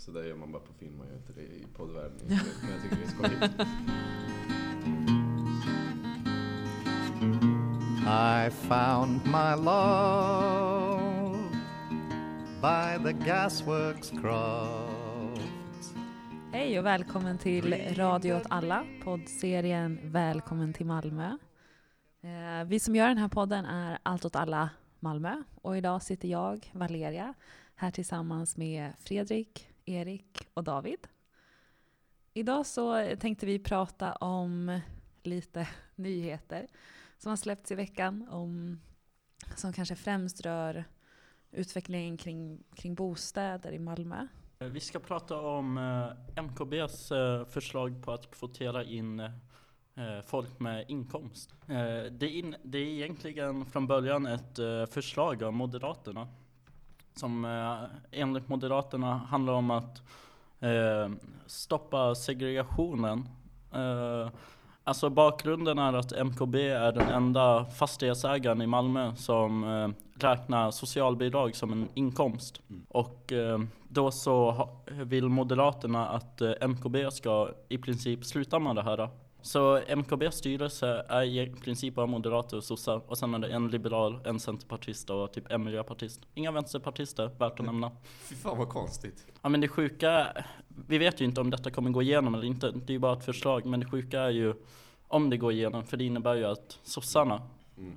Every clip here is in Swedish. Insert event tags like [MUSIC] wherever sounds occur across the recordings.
Så det gör man bara på film, man gör inte det i poddvärlden. Men jag tycker det är skojigt. I found my love by the gasworks croft. Hej och välkommen till Radio åt alla, poddserien Välkommen till Malmö. Eh, vi som gör den här podden är Allt åt alla Malmö och idag sitter jag, Valeria, här tillsammans med Fredrik, Erik och David. Idag så tänkte vi prata om lite [LAUGHS] nyheter som har släppts i veckan om, som kanske främst rör utvecklingen kring, kring bostäder i Malmö. Eh, vi ska prata om eh, MKBs eh, förslag på att kvotera in folk med inkomst. Det det, in, det är egentligen från början ett förslag av Moderaterna som eh, enligt Moderaterna handlar om att eh, stoppa segregationen. Eh, alltså bakgrunden är att MKB är den enda fastighetsägaren i Malmö som eh, räknar socialbidrag som en inkomst. Mm. Och eh, då så ha, vill Moderaterna att eh, MKB ska i princip sluta med det här. Så MKBs styrelse är i princip bara moderater och sossar och sen är det en liberal, en centerpartist och typ en miljöpartist. Inga vänsterpartister, värt att nämna. Fy fan vad konstigt. Ja men det sjuka, vi vet ju inte om detta kommer gå igenom eller inte. Det är ju bara ett förslag. Men det sjuka är ju om det går igenom. För det innebär ju att sossarna Mm.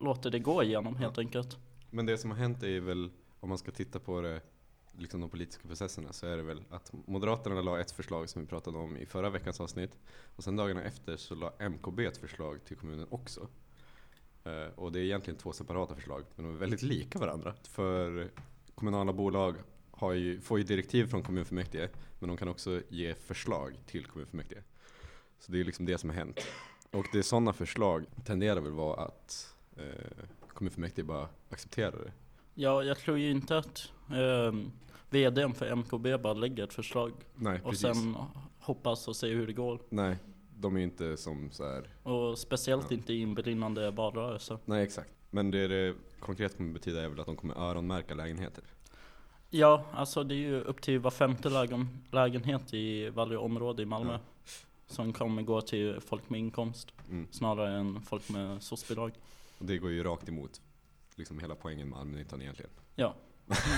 låter det gå igenom helt enkelt. Men det som har hänt är väl, om man ska titta på det, liksom de politiska processerna, så är det väl att Moderaterna la ett förslag som vi pratade om i förra veckans avsnitt. Och sen dagarna efter så la MKB ett förslag till kommunen också. Eh, och det är egentligen två separata förslag, men de är väldigt lika varandra. För kommunala bolag har ju, får ju direktiv från kommunfullmäktige, men de kan också ge förslag till kommunfullmäktige. Så det är liksom det som har hänt. Och det är sådana förslag tenderar väl vara att eh, kommunfullmäktige bara accepterar det. Ja, jag tror ju inte att eh, VDn för MKB bara lägger ett förslag Nej, och precis. sen hoppas och ser hur det går. Nej, de är ju inte som så här. Och speciellt Ja. inte i en brinnande valrörelse. Nej, exakt. Men det det konkret kommer betyda är väl att de kommer öronmärka lägenheter. Ja, alltså det är ju upp till var femte lägen, lägenhet i varje område i Malmö Ja. som kommer gå till folk med inkomst Mm. snarare än folk med soc-bidrag. Och det går ju rakt emot liksom hela poängen med allmännyttan egentligen. Ja,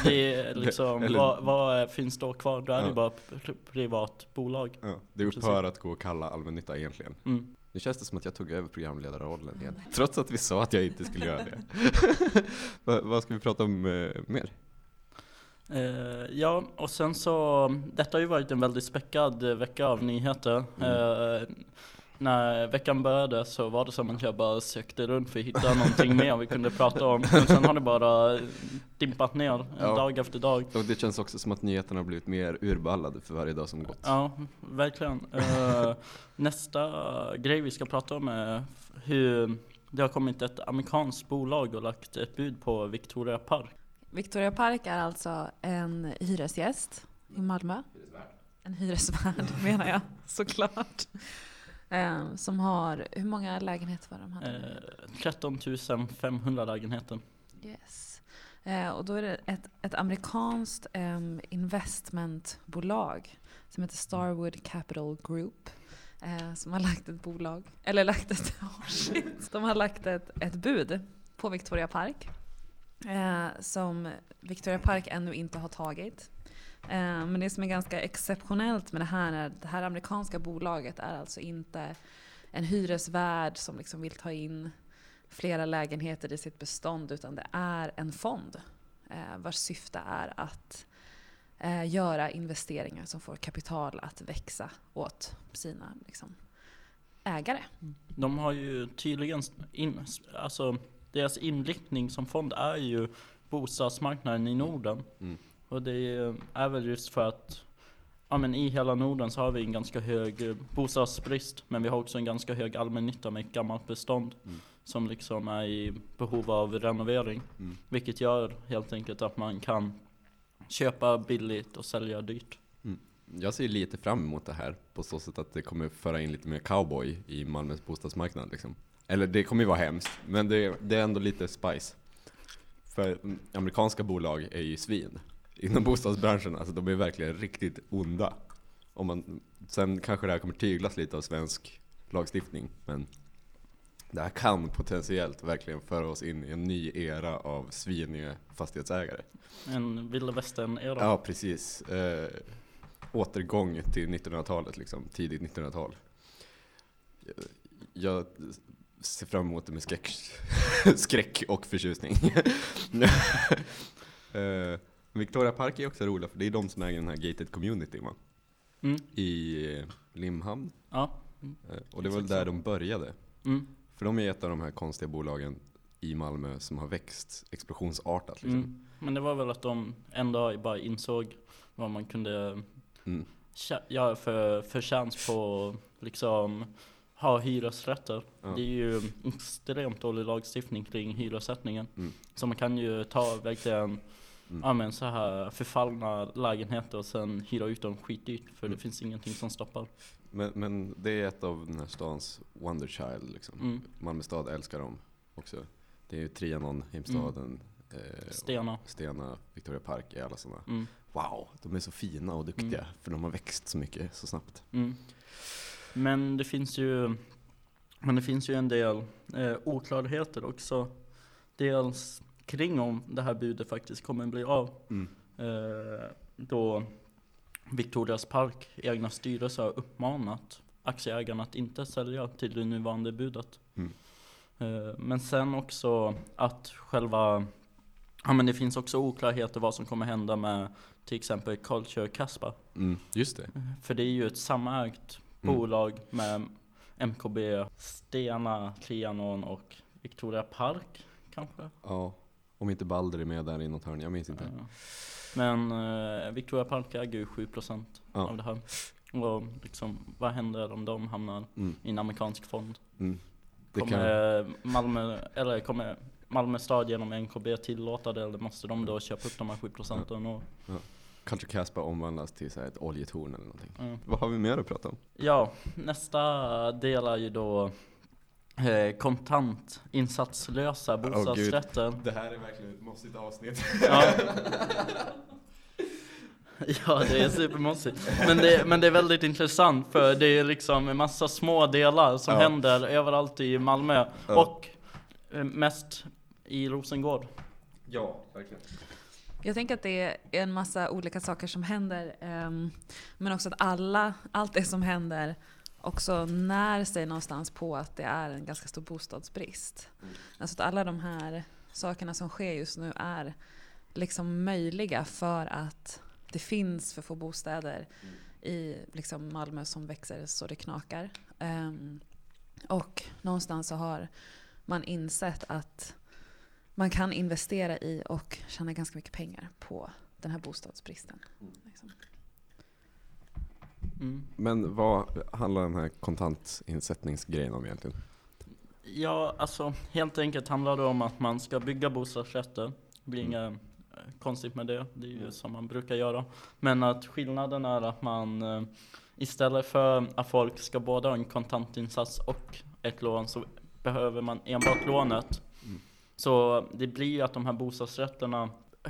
det är liksom, [LAUGHS] Eller- vad, vad finns då kvar? Då är det Ja. ju bara pri- privat bolag. Ja, det upphör att gå att kalla allmännytta egentligen. Mm. Nu känns det som att jag tog över programledarrollen igen. [LAUGHS] Trots att vi sa att jag inte skulle göra det. [LAUGHS] Va, vad ska vi prata om eh, mer? Eh, ja, och sen så, detta har ju varit en väldigt späckad eh, vecka av nyheter. Eh, när veckan började så var det som att jag bara sökte runt för att hitta någonting mer vi kunde prata om. Men sen har det bara dimpat ner Ja. dag efter dag. Och det känns också som att nyheterna har blivit mer urballade för varje dag som gått. Ja, verkligen. Eh, nästa grej vi ska prata om är hur det har kommit ett amerikanskt bolag och lagt ett bud på Victoria Park. Victoria Park är alltså en hyresgäst i Malmö. En hyresvärd [LAUGHS] menar jag, såklart. Eh, som har, hur många lägenheter var de hade? Eh, 13 500 lägenheter. Yes. Eh, och då är det ett, ett amerikanskt em, investmentbolag som heter Starwood Capital Group. Eh, som har lagt ett bolag, eller lagt ett, [LAUGHS] oh shit. De har lagt ett, ett bud på Victoria Park. Eh, som Victoria Park ännu inte har tagit. Eh, men det som är ganska exceptionellt med det här är att det här amerikanska bolaget är alltså inte en hyresvärd som liksom vill ta in flera lägenheter i sitt bestånd utan det är en fond eh, vars syfte är att eh, göra investeringar som får kapital att växa åt sina liksom, ägare. De har ju tydligen, in, alltså deras inriktning som fond är ju bostadsmarknaden i Norden. Mm. Och det är, är väl just för att ja, men i hela Norden så har vi en ganska hög eh, bostadsbrist. Men vi har också en ganska hög allmännytta med ett gammalt bestånd. Mm. Som liksom är i behov av renovering. Mm. Vilket gör helt enkelt att man kan köpa billigt och sälja dyrt. Jag ser lite fram emot det här på så sätt att det kommer föra in lite mer cowboy i Malmös bostadsmarknad. Liksom. Eller det kommer ju vara hemskt, men det, det är ändå lite spice. För mm, amerikanska bolag är ju svin inom bostadsbranschen. Alltså de är verkligen riktigt onda. Om man, sen kanske det här kommer tyglas lite av svensk lagstiftning, men det här kan potentiellt verkligen föra oss in i en ny era av sviniga fastighetsägare. En vilda västern-era. Ja, precis. Eh, återgång till 1900-talet, liksom, tidigt 1900-tal. Jag, ser fram emot det med skräck, [LAUGHS] skräck och förtjusning. [LAUGHS] eh, Victoria Park är också roliga, för det är de som äger den här gated community va? Mm. i eh, Limhamn. Ja. Eh, och det var väl där de började. Mm. För de är ett av de här konstiga bolagen i Malmö som har växt explosionsartat. Liksom. Mm. Men det var väl att de en dag bara insåg vad man kunde Mm. göra för, för chans på liksom ha hyresrätter. Ja. Det är ju extremt dålig lagstiftning kring hyressättningen. Mm. Så man kan ju ta verkligen Mm. ja, men så här förfallna lägenheter och sen hyra ut dem skitdyrt. För Mm. det finns ingenting som stoppar. Men, men det är ett av den här stans Wonderchild. Liksom. Mm. Malmö stad älskar dem också. Det är ju Trianon, Heimstaden, eh, Stena. Stena, Victoria Park är alla sådana. Mm. Wow, de är så fina och duktiga Mm. för de har växt så mycket så snabbt. Mm. Men det finns ju Men det finns ju en del eh, oklarheter också. Dels kring om det här budet faktiskt kommer bli av. Mm. Eh, då Victorias Park egna styrelse har uppmanat aktieägarna att inte sälja till det nuvarande budet. Mm. Eh, men sen också att själva Ja men det finns också oklarheter vad som kommer hända med till exempel Culture Caspa. Mm, just det. För det är ju ett samägt Mm. bolag med MKB, Stena, Trianon och Victoria Park kanske? Ja, om inte Balder är med där i något hörn, jag minns inte. Ja. Men eh, Victoria Park äger ju 7% Ja. av det här. Och liksom, vad händer om de hamnar Mm, i en amerikansk fond? mm. Det kan, Kommer Malmö, eller kommer Malmö stad genom NKB tillåta det eller måste de då köpa upp de här 7 procenten? Och, Culture Caspa omvandlas till så ett oljetorn eller någonting. ja. Vad har vi mer att prata om? Ja, nästa del är ju då eh, kontantinsatslösa gud. bostadsrätter. Det här är verkligen ett mossigt avsnitt. ja. [LAUGHS] ja, det är supermossigt. Men det, men det är väldigt intressant för det är liksom en massa små delar som Ja. händer överallt i Malmö. Ja. Och eh, mest i Rosengård. Ja, verkligen. Jag tänker att det är en massa olika saker som händer. ehm, men också att alla, allt det som händer också när sig någonstans på att det är en ganska stor bostadsbrist. Mm. Alltså att alla de här sakerna som sker just nu är liksom möjliga för att det finns för få bostäder Mm. i liksom Malmö som växer så det knakar. Ehm, och någonstans så har man insett att man kan investera i och tjäna ganska mycket pengar på den här bostadsbristen. Mm. Liksom. Mm. Men vad handlar den här kontantinsättningsgrejen om egentligen? Ja, alltså helt enkelt handlar det om att man ska bygga bostadsrätter. Det blir Mm. inget eh, konstigt med det, det är ju som man brukar göra. Men att skillnaden är att man eh, istället för att folk ska både ha en kontantinsats och ett lån så behöver man enbart lånet. Mm. Så det blir ju att de här bostadsrätterna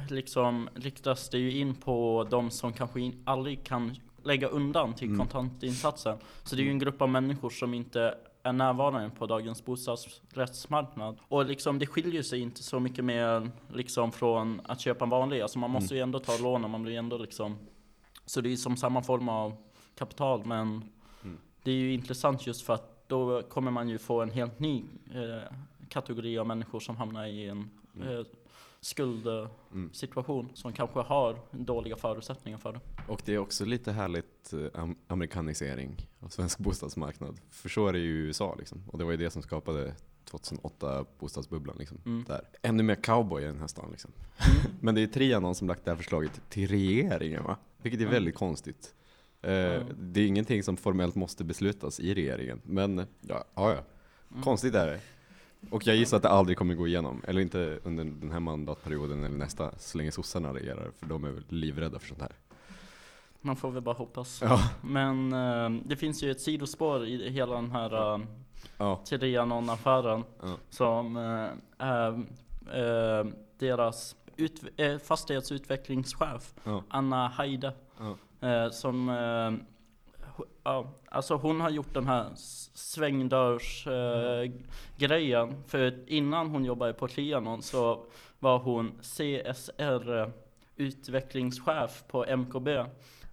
liksom riktas det ju in på de som kanske aldrig kan lägga undan till Mm. kontantinsatsen. Så det är ju en grupp av människor som inte är närvarande på dagens bostadsrättsmarknad. Och liksom det skiljer sig inte så mycket mer liksom från att köpa en vanlig. Alltså man måste ju ändå ta lån och man blir ändå liksom Så det är som samma form av kapital men Mm. det är ju intressant just för att då kommer man ju få en helt ny eh, kategori av människor som hamnar i en Mm. eh, skuldsituation Mm. som kanske har dåliga förutsättningar för det. Och det är också lite härligt eh, am- amerikanisering av svensk bostadsmarknad. För så är det ju i USA liksom. Och det var ju det som skapade 2008 bostadsbubblan liksom. Mm. Där. Ännu mer cowboy i den här stan liksom. [LAUGHS] Men det är Trianon som lagt det här förslaget till regeringen va? Vilket är Mm. väldigt konstigt. Eh, Mm. Det är ingenting som formellt måste beslutas i regeringen. Men ja, ja, ja. Mm. konstigt är det. Och jag gissar att det aldrig kommer gå igenom. Eller inte under den här mandatperioden eller nästa. Så länge sossarna regerar. För de är väl livrädda för sånt här. Man får väl bara hoppas. Ja, Men eh, det finns ju ett sidospår i hela den här uh, ja, Trianon-affären ja. som eh, är eh, deras ut, eh, fastighetsutvecklingschef. Anna Heide. Eh, som, eh, ja, alltså hon har gjort den här s- svängdörrs eh, grejen. För innan hon jobbade på Trianon så var hon CSR eh, utvecklingschef på MKB.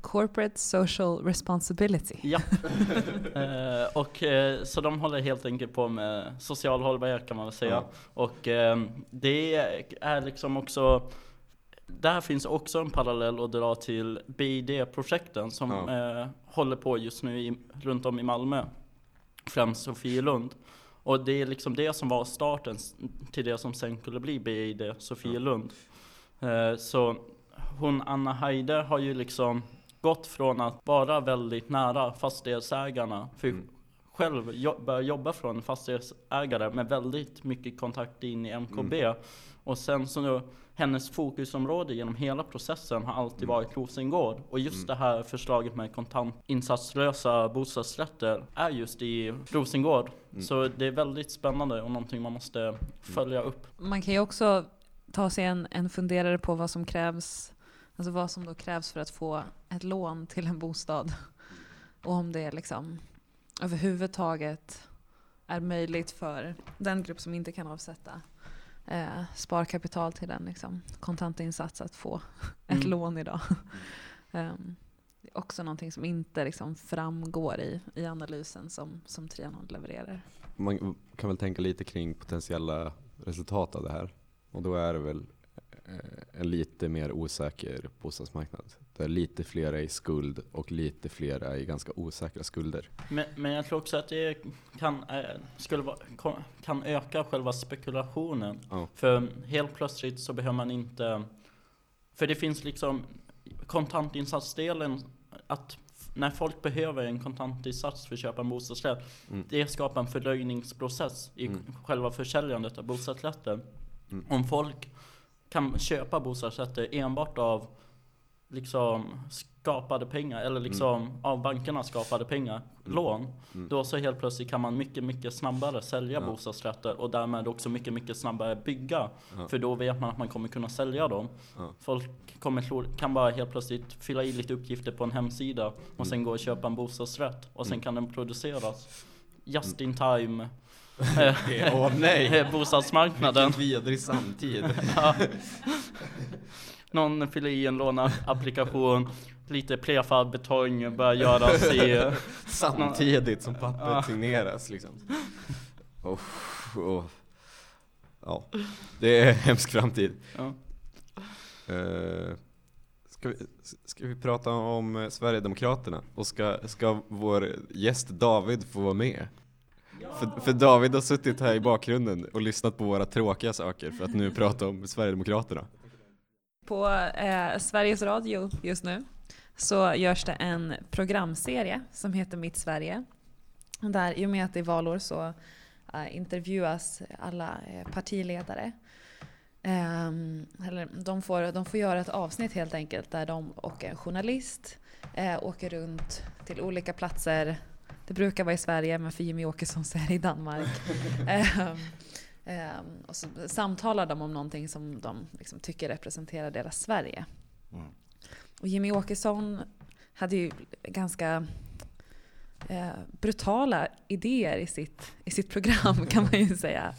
Corporate Social Responsibility. Ja. [LAUGHS] eh, och eh, så de håller helt enkelt på med social hållbarhet kan man väl säga. Ja. Och eh, det är liksom också där finns också en parallell att dra till BID-projekten som Ja. eh, håller på just nu i, runt om i Malmö. Främst Sofielund. Och det är liksom det som var starten till det som sen skulle bli BID Sofielund. Eh, så hon Anna Heide har ju liksom gått från att vara väldigt nära fastighetsägarna, för Mm. själv jo- börja jobba från fastighetsägare med väldigt mycket kontakt in i MKB. Mm. Och sen så nu, hennes fokusområde genom hela processen har alltid Mm. varit Rosengård. Och just det här förslaget med kontantinsatslösa bostadsrätter är just i Rosengård. Mm. Så det är väldigt spännande och någonting man måste följa upp. Man kan ju också ta sig en, en funderare på vad som krävs, alltså vad som då krävs för att få ett lån till en bostad. Och om det liksom överhuvudtaget är möjligt för den grupp som inte kan avsätta eh, sparkapital till en liksom, kontantinsats att få [LAUGHS] ett Mm. lån idag. [LAUGHS] Ehm, det är också någonting som inte liksom framgår i, i analysen som, som Trianon levererar. Man kan väl tänka lite kring potentiella resultat av det här. Och då är det väl eh, en lite mer osäker bostadsmarknad. Där lite fler är i skuld och lite fler är i ganska osäkra skulder. Men, men jag tror också att det kan, eh, skulle vara, kan öka själva spekulationen. Ja. För helt plötsligt så behöver man inte... För det finns liksom kontantinsatsdelen, att när folk behöver en kontantinsats för att köpa en bostadsrätt, Mm. det skapar en fördröjningsprocess i Mm. själva försäljandet av bostadsrätter. Mm. Om folk kan köpa bostadsrätter enbart av liksom skapade pengar, eller liksom av bankerna skapade pengar, Mm. lån, Mm. då så helt plötsligt kan man mycket, mycket snabbare sälja Ja. bostadsrätter och därmed också mycket, mycket snabbare bygga. Ja. För då vet man att man kommer kunna sälja dem. Ja. Folk kommer, kan bara helt plötsligt fylla i lite uppgifter på en hemsida och Mm. sen gå och köpa en bostadsrätt och sen Mm. kan den produceras just in time. [LAUGHS] Åh nej! eh, [LAUGHS] Bostadsmarknaden. vidrig samtid. [LAUGHS] Ja. Någon fyller i en låneapplikation, lite prefab betong börjar göras [LAUGHS] i... Samtidigt som pappret Ja. signeras liksom. Oh, oh. Ja, det är en hemsk framtid. Ja. Eh, ska, vi, ska vi prata om Sverigedemokraterna? Och ska, ska vår gäst David få vara med? För, för David har suttit här i bakgrunden och lyssnat på våra tråkiga saker för att nu prata om Sverigedemokraterna. På eh, Sveriges Radio just nu så görs det en programserie som heter Mitt Sverige. Där i och med att det är valår så eh, intervjuas alla eh, partiledare. Ehm, eller de, får, de får göra ett avsnitt helt enkelt där de och en journalist eh, åker runt till olika platser. Det brukar vara i Sverige men för Jimmy Åkesson så är det i Danmark. [LAUGHS] Ehm, och så samtalar de om någonting som de liksom tycker representerar deras Sverige. Mm. Och Jimmy Åkesson hade ju ganska eh, brutala idéer i sitt, i sitt program kan man ju säga.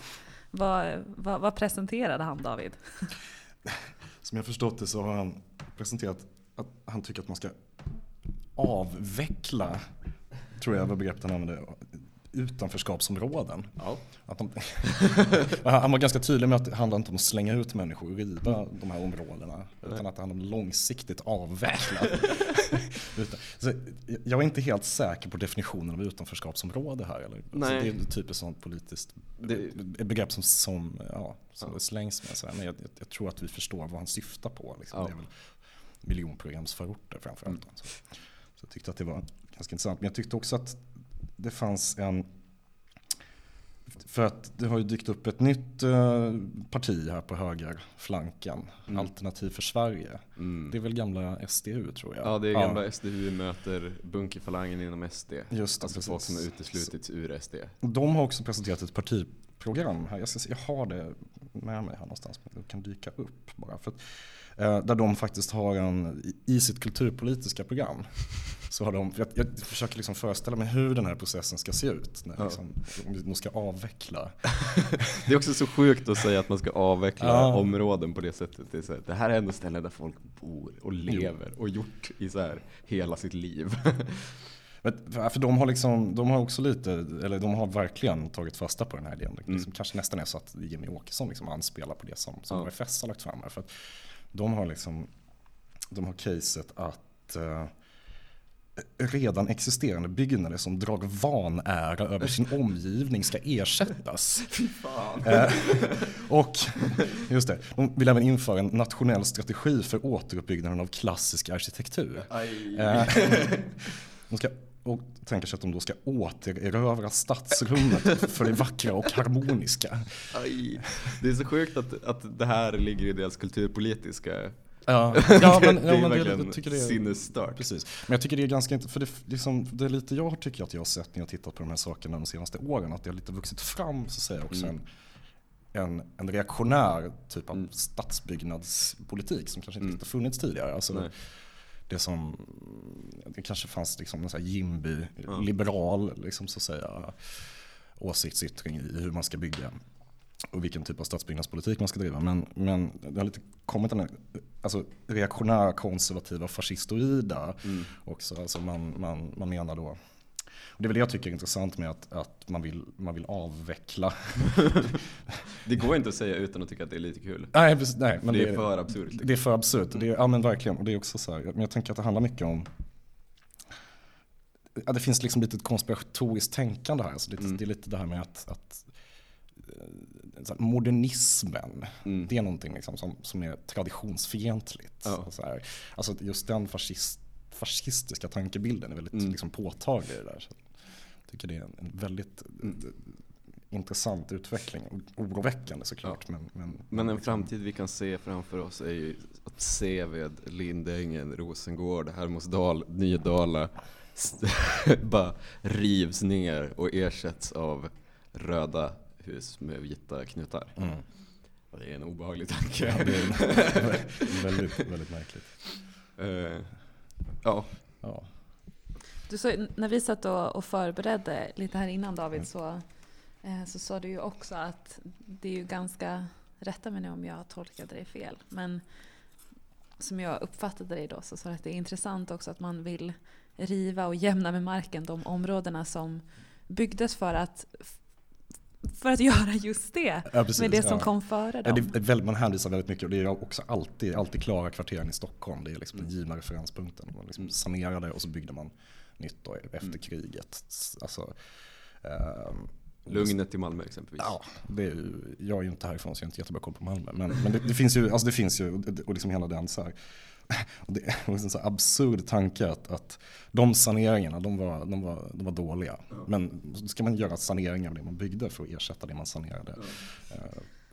Vad, vad, vad presenterade han David? Som jag förstått det så har han presenterat att han tycker att man ska avveckla, tror jag var begreppet han använde, utanförskapsområden. Att de, [LAUGHS] han var ganska tydlig med att det handlar inte om att slänga ut människor och riva de här områdena. Utan att det handlar om långsiktigt avveckla. [LAUGHS] Jag är inte helt säker på definitionen av utanförskapsområde här. Eller? Alltså Nej. det är typiskt sånt politiskt Det, begrepp som, som, ja, som Ja. slängs med. Men jag, jag, tror att vi förstår vad han syftar på. Liksom. Ja. Det är väl miljonprogramsförorter framförallt. Så, så jag tyckte att det var ganska intressant. Men jag tyckte också att det fanns en för att det har ju dykt upp ett nytt eh, parti här på högerflanken. Mm. Alternativ för Sverige. mm. Det är väl gamla SDU tror jag. Ja, det är gamla SDU möter bunkerfalangen inom SD. Just det, Alltså folk som har precis. uteslutits ur SD. De har också presenterat ett parti, program här. Jag, ska se, jag har det med mig här någonstans, men det kan dyka upp bara. För att, eh, där de faktiskt har en, i sitt kulturpolitiska program, så har de, jag, jag försöker liksom föreställa mig hur den här processen ska se ut. När Ja. liksom, om vi nog ska avveckla. [LAUGHS] Det är också så sjukt att säga att man ska avveckla Ja. områden på det sättet. Det, så här, det här är ändå ställen där folk bor och lever och gjort i så här hela sitt liv. [LAUGHS] Men, för de har liksom, de har också lite, eller de har verkligen tagit fasta på den här idén. Det liksom kanske nästan är så att Jimmy Åkesson liksom anspelar på det som, som Ja. HFS har lagt fram här. För att de har liksom, de har caset att eh, redan existerande byggnader som drar vanära över sin omgivning ska ersättas. [LAUGHS] Eh, och just det, de vill även införa en nationell strategi för återuppbyggnaden av klassisk arkitektur. Eh, de ska, och tänker sig att de då ska återerövra stadsrummet för det vackra och harmoniska. Aj. Det är så sjukt att, att det här ligger i deras kulturpolitiska Ja, [LAUGHS] ja men, det ja, är men det, jag tycker det är, sinnesstört. Precis. Men jag tycker det är ganska inte, för det, liksom, det är lite jag tycker att jag har sett när jag tittat på de här sakerna de senaste åren, att det har lite vuxit fram så att säga också Mm. en, en, en reaktionär typ av Mm. stadsbyggnadspolitik som kanske inte Mm. funnits tidigare. Alltså, Nej. det som, det kanske fanns liksom en Jimby, Ja. liberal liksom så att säga, åsiktsyttring i hur man ska bygga och vilken typ av stadsbyggnadspolitik man ska driva. Men, men det har lite kommit den här alltså, reaktionära, konservativa, fascistoida Mm. också. Alltså man, man, man menar då och det är väl det jag tycker är intressant med att, att man, vill, man vill avveckla. [LAUGHS] Det går inte att säga utan att tycka att det är lite kul. nej, precis, nej, men det är för absurt. Det är för absurt. och Det är, ja men verkligen. Och det är också så här, men jag tänker att det handlar mycket om Ja, det finns liksom lite ett konspiratoriskt tänkande här. Så det, Mm. det är lite det här med att, att modernismen, Mm. det är någonting liksom som, som är traditionsfientligt. Ja. Så här. Alltså just den fascist, fascistiska tankebilden är väldigt Mm. liksom, påtaglig i det där. Så jag tycker det är en, en väldigt eh, intressant utveckling. Oroväckande såklart. Men, men, Men en framtid vi kan se framför oss är ju att Seved, Lindängen, Rosengård, Hermodsdal, Nydala [LAUGHS] bara rivs ner och ersätts av röda hus med vita knutar. Mm. Det är en obehaglig tanke. Ja, det är [LAUGHS] väldigt, väldigt märkligt. Eh, ja, Ja. Du sa, när vi satt och, och förberedde lite här innan David så, eh, så sa du ju också att det är ju ganska, rätta mig nu om jag tolkade dig fel, men som jag uppfattade dig då så sa du att det är intressant också att man vill riva och jämna med marken de områdena som byggdes för att för att göra just det, Ja, precis, med det som ja. kom före Ja, dem. det är väldigt, man hänvisar väldigt mycket och det är också alltid, alltid klara kvarteren i Stockholm. Det är liksom Mm. den givna referenspunkten. Man liksom sanerade och så byggde man nytt då efter Mm. kriget. Alltså, ehm, Lugnet i Malmö exempelvis. Ja, det är ju, jag är ju inte härifrån så jag har inte jättebra koll på Malmö. Men, men det, det finns ju, alltså det finns ju, och liksom hela den så här, [LAUGHS] och det är en så absurd tanke att, att de saneringarna, de var, de var, de var dåliga. Men så ska man göra saneringar av det man byggde för att ersätta det man sanerade. Eh,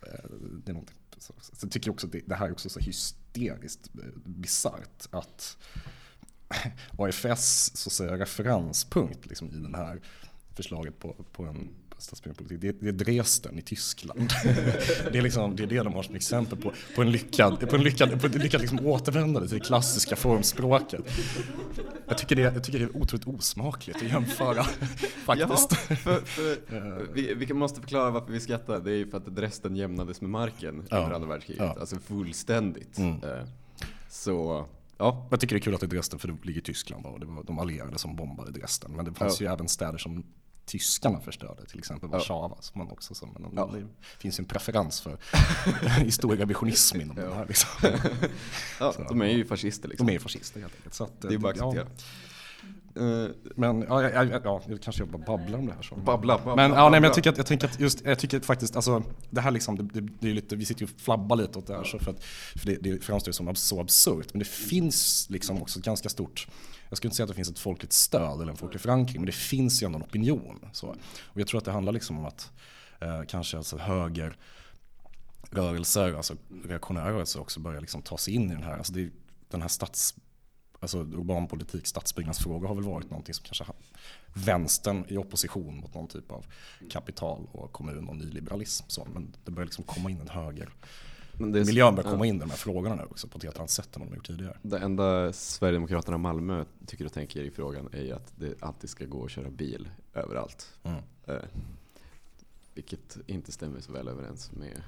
eh, Det är så, så jag tycker också att det, det här är också så hysteriskt eh, bisarrt att [LAUGHS] AFS så att säga, referenspunkt liksom, i den här förslaget på, på en stadsbyggnadspolitik, det, det är Dresden i Tyskland. [LAUGHS] det, är liksom, det är det de har som exempel på, på en lyckad, på en lyckad, på en lyckad liksom återvändande till det klassiska formspråket. Jag tycker det, jag tycker det är otroligt osmakligt att jämföra [LAUGHS] faktiskt. Ja, för, för, [LAUGHS] vi, vi måste förklara varför vi skrattar. Det är ju för att Dresden jämnades med marken Ja. under andra världskriget. Ja. Alltså fullständigt. Mm. Eh, Så, ja. Jag tycker det är kul att det är Dresden för det ligger i Tyskland och det var de allierade som bombade Dresden. Men det fanns Ja. ju även städer som tyskarna förstörde, till exempel Ja. Warszawa. Man också, men Ja. Det finns ju en preferens för [LAUGHS] historierevisionism inom Ja. det här. Liksom. ja de är ju fascister liksom. De är fascister helt enkelt. Så att, Det är bara att ja, acceptera. Eh, Men ja, ja, ja, ja, jag kanske jag bara babblar om det här. Så. Babbla, babbla, Men, ja, nej, men jag tycker att, jag tänker att just, jag tycker faktiskt, alltså det här liksom, det, det, det är lite, vi sitter ju och flabbar lite åt det här så för att för det, det framstår ju som så absurt. Men det finns liksom också ganska stort, jag skulle inte säga att det finns ett folkligt stöd eller en folklig förankring, men det finns ju ändå en opinion. Så. Och jag tror att det handlar liksom om att eh, kanske alltså höger rörelser, alltså reaktionära rörelser också börjar liksom ta sig in i den här, alltså det, den här stats alltså urban politik, stadsbyggnadsfrågor har väl varit någonting som kanske vänstern i opposition mot någon typ av kapital och kommun och nyliberalism. Så, men det börjar liksom komma in en höger. Men det är- Miljön börjar ja. komma in i de här frågorna nu också på ett helt annat sätt än vad de gjort tidigare. Det enda Sverigedemokraterna i Malmö tycker och tänker i frågan är ju att det alltid ska gå att köra bil överallt. Mm. Eh, vilket inte stämmer så väl överens med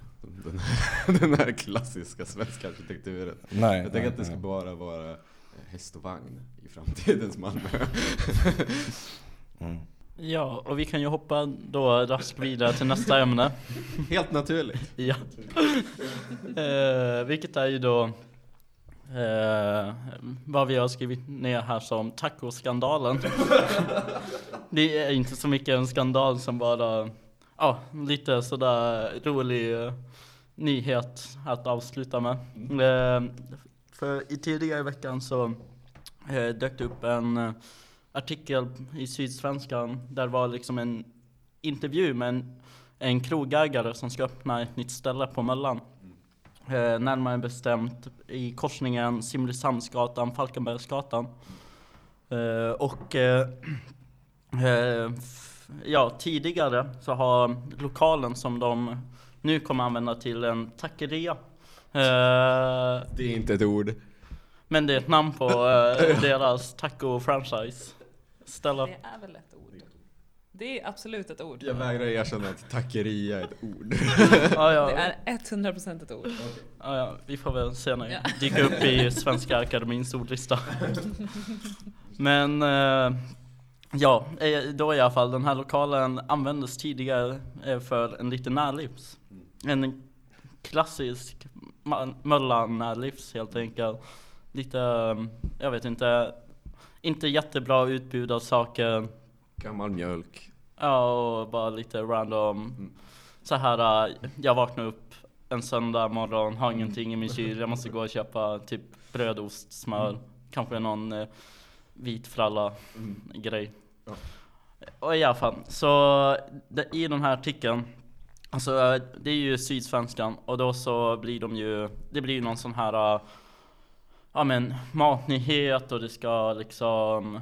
den, [LAUGHS] den här klassiska svenska arkitekturen. Nej, Jag tänker att det ska bara vara häst och vagn i framtidens Malmö. Mm. Ja, och vi kan ju hoppa då raskt vidare till nästa ämne. Helt naturligt. Ja. eh, vilket är ju då eh, vad vi har skrivit ner här som tacoskandalen. det är inte så mycket en skandal som bara, ja, lite sådär rolig eh, nyhet att avsluta med. Eh, för i tidigare i veckan så eh, dök det upp en eh, artikel i Sydsvenskan där det var liksom en intervju med en en krogägare som ska öppna ett nytt ställe på Möllan. Eh, närmare bestämt i korsningen Simrishamnsgatan, Falkenbergsgatan. Eh, och eh, eh, ja, tidigare så har lokalen som de nu kommer använda till en taqueria. Eh, Det är inte ett ord. men det är ett namn på eh, [LAUGHS] deras taco-franchise. Ställe. Det är väl ett ord? Det är absolut ett ord. Jag vägrar erkänna att taqueria är ett ord. Ja, ja. Det är 100% ett ord. Ja, ja, vi får väl se när Ja. dyker upp i Svenska Akademins ordlista. [LAUGHS] Men eh, ja, eh, då i alla fall, den här lokalen användes tidigare för en liten närlivs. En klassisk Ma- Möllan närlivs helt enkelt. Lite, eh, jag vet inte, inte jättebra utbud av saker. Gammal mjölk. Ja, och bara lite random. Så här, äh, jag vaknar upp en söndag morgon, har ingenting i min kyl. Jag måste gå och köpa typ bröd, ost, smör. Kanske någon eh, vit fralla grej. Ja. Och i alla fall, så det, i den här artikeln Alltså det är ju Sydsvenskan och då så blir de ju Det blir ju någon sån här äh, Ja men matnyhet och det ska liksom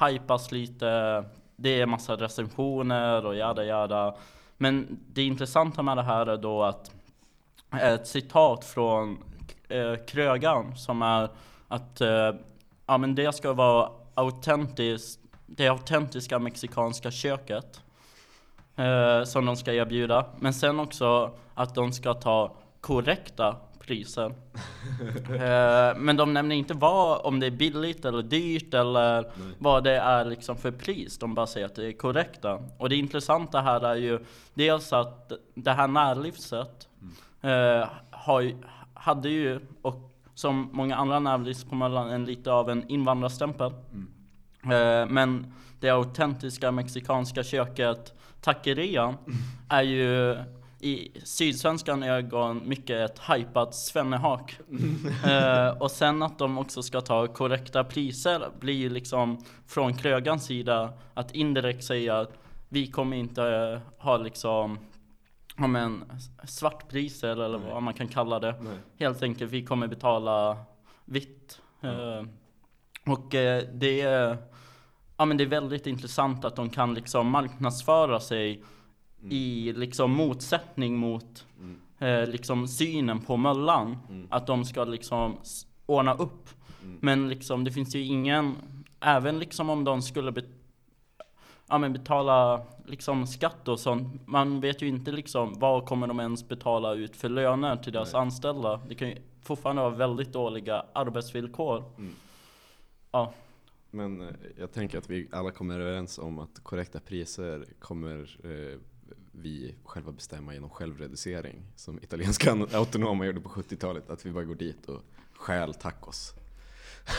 hypas lite. Det är massa recensioner och jada jada. Men det intressanta med det här är då att Ett citat från eh, krögaren som är att eh, Ja men det ska vara autentiskt Det autentiska mexikanska köket eh, Som de ska erbjuda Men sen också att de ska ta korrekta priser [LAUGHS] Eh, Men de nämner inte vad, om det är billigt eller dyrt eller vad det är liksom för pris. De bara säger att det är korrekta. Och det intressanta här är ju dels att det här närlivset eh, har, hade ju, och som många andra närlivs på Möllan, en lite av en invandrarstämpel. Eh, men det autentiska mexikanska köket, taquerian, är ju i sydsvenskan ögon mycket ett hypat svennehak. eh, och sen att de också ska ta korrekta priser blir ju liksom från krögans sida att indirekt säga att vi kommer inte eh, ha liksom ja, men, svartpriser eller vad man kan kalla det. Nej. Helt enkelt, vi kommer betala vitt. Eh, och eh, det är Ja men det är väldigt intressant att de kan liksom marknadsföra sig i liksom motsättning mot eh, liksom synen på Möllan. Att de ska liksom ordna upp. Men liksom det finns ju ingen, även liksom om de skulle bet- ja, men betala liksom skatt och sånt. Man vet ju inte liksom vad kommer de ens betala ut för löner till deras anställda. Det kan ju fortfarande vara väldigt dåliga arbetsvillkor. Ja, Men eh, jag tänker att vi alla kommer överens om att korrekta priser kommer eh, vi själva bestämma genom självreducering. Som italienska autonoma gjorde på 70-talet. Att vi bara går dit och stjäl tacos.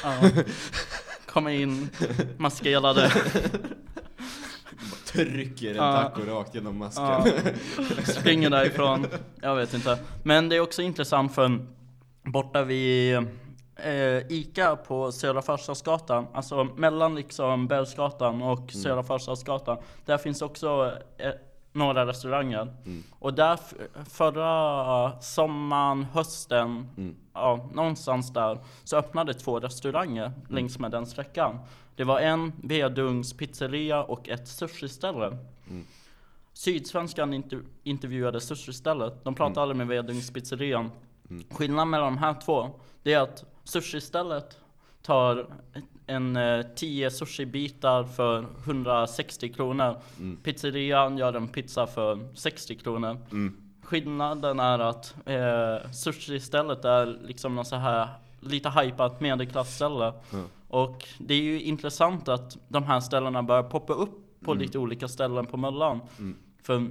ja. Komma in maskerade. [LAUGHS] Trycker en Ja. taco rakt genom masken. Ja, springer därifrån. Jag vet inte. Men det är också intressant för borta vid eh, Ica på Södra Förstadsgatan, alltså mellan liksom Bergsgatan och Södra Förstadsgatan. Där finns också eh, några restauranger. Mm. Och där förra sommaren, hösten, Mm. ja, någonstans där, så öppnade två restauranger Mm. längs med den sträckan. Det var en Vedungs pizzeria och ett sushiställe. Mm. Sydsvenskan inter intervjuade sushistället. De pratade aldrig med Vedungs pizzerian. Mm. Skillnaden mellan de här två, det är att sushistället tar en eh, 10 sushibitar för 160 kronor. Mm. Pizzerian gör en pizza för 60 kronor. Mm. Skillnaden är att eh, sushi-stället är liksom något så här lite hypat medelklassställe. Ja. Och det är ju intressant att de här ställena börjar poppa upp på Mm. lite olika ställen på Möllan. Mm. För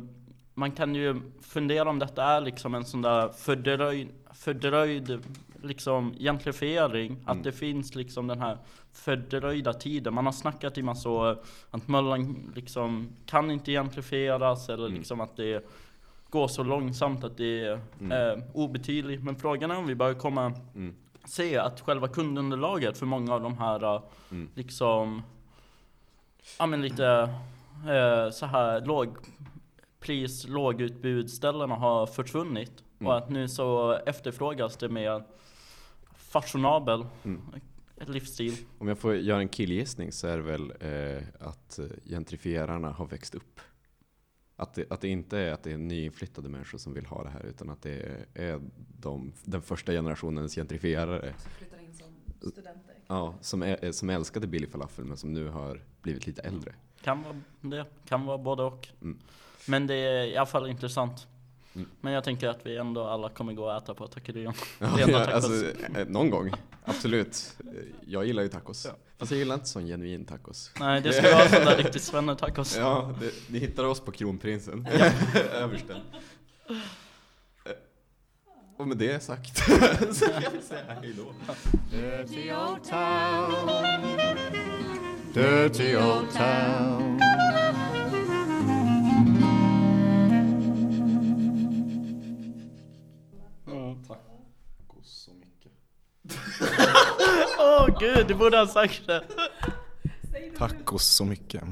man kan ju fundera om detta är liksom en sån där fördröjd, fördröjd liksom gentrifiering. Att Mm. det finns liksom den här fördröjda tiden. Man har snackat i massa år att Möllan liksom kan inte gentrifieras eller Mm. liksom att det går så långsamt att det är Mm. eh, obetydligt. Men frågan är om vi börjar komma Mm. se att själva kundunderlaget för många av de här Mm. liksom Ja men lite eh, så här lågpris, lågutbudsställena har försvunnit Mm. och att nu så efterfrågas det mer fashionabel Mm. livsstil. Om jag får göra en killgissning så är det väl eh, att eh, gentrifierarna har växt upp. Att det, att det inte är att det är nyinflyttade människor som vill ha det här utan att det är, de, den första generationens gentrifierare Flyttar in som studenter. Ja, som, är, som älskade billig falafel men som nu har blivit lite äldre. Kan vara det, kan vara både och. Mm. Men det är i alla fall intressant. Mm. Men jag tänker att vi ändå alla kommer gå och äta på Takerion. [LAUGHS] Ja, ja, tacos. alltså, eh, någon gång, absolut. Eh, Jag gillar ju tacos. Fast jag gillar inte sån genuin tacos. Nej det ska vara sån där riktigt [LAUGHS] svenne-tacos. Ja, det, ni hittar oss på Kronprinsen. [LAUGHS] Översten. Och med det sagt [LAUGHS] så ska vi säga hej då. Dirty old town. Dirty old town. Tacos så mycket. Åh gud, du borde ha sagt det! Tacos så mycket.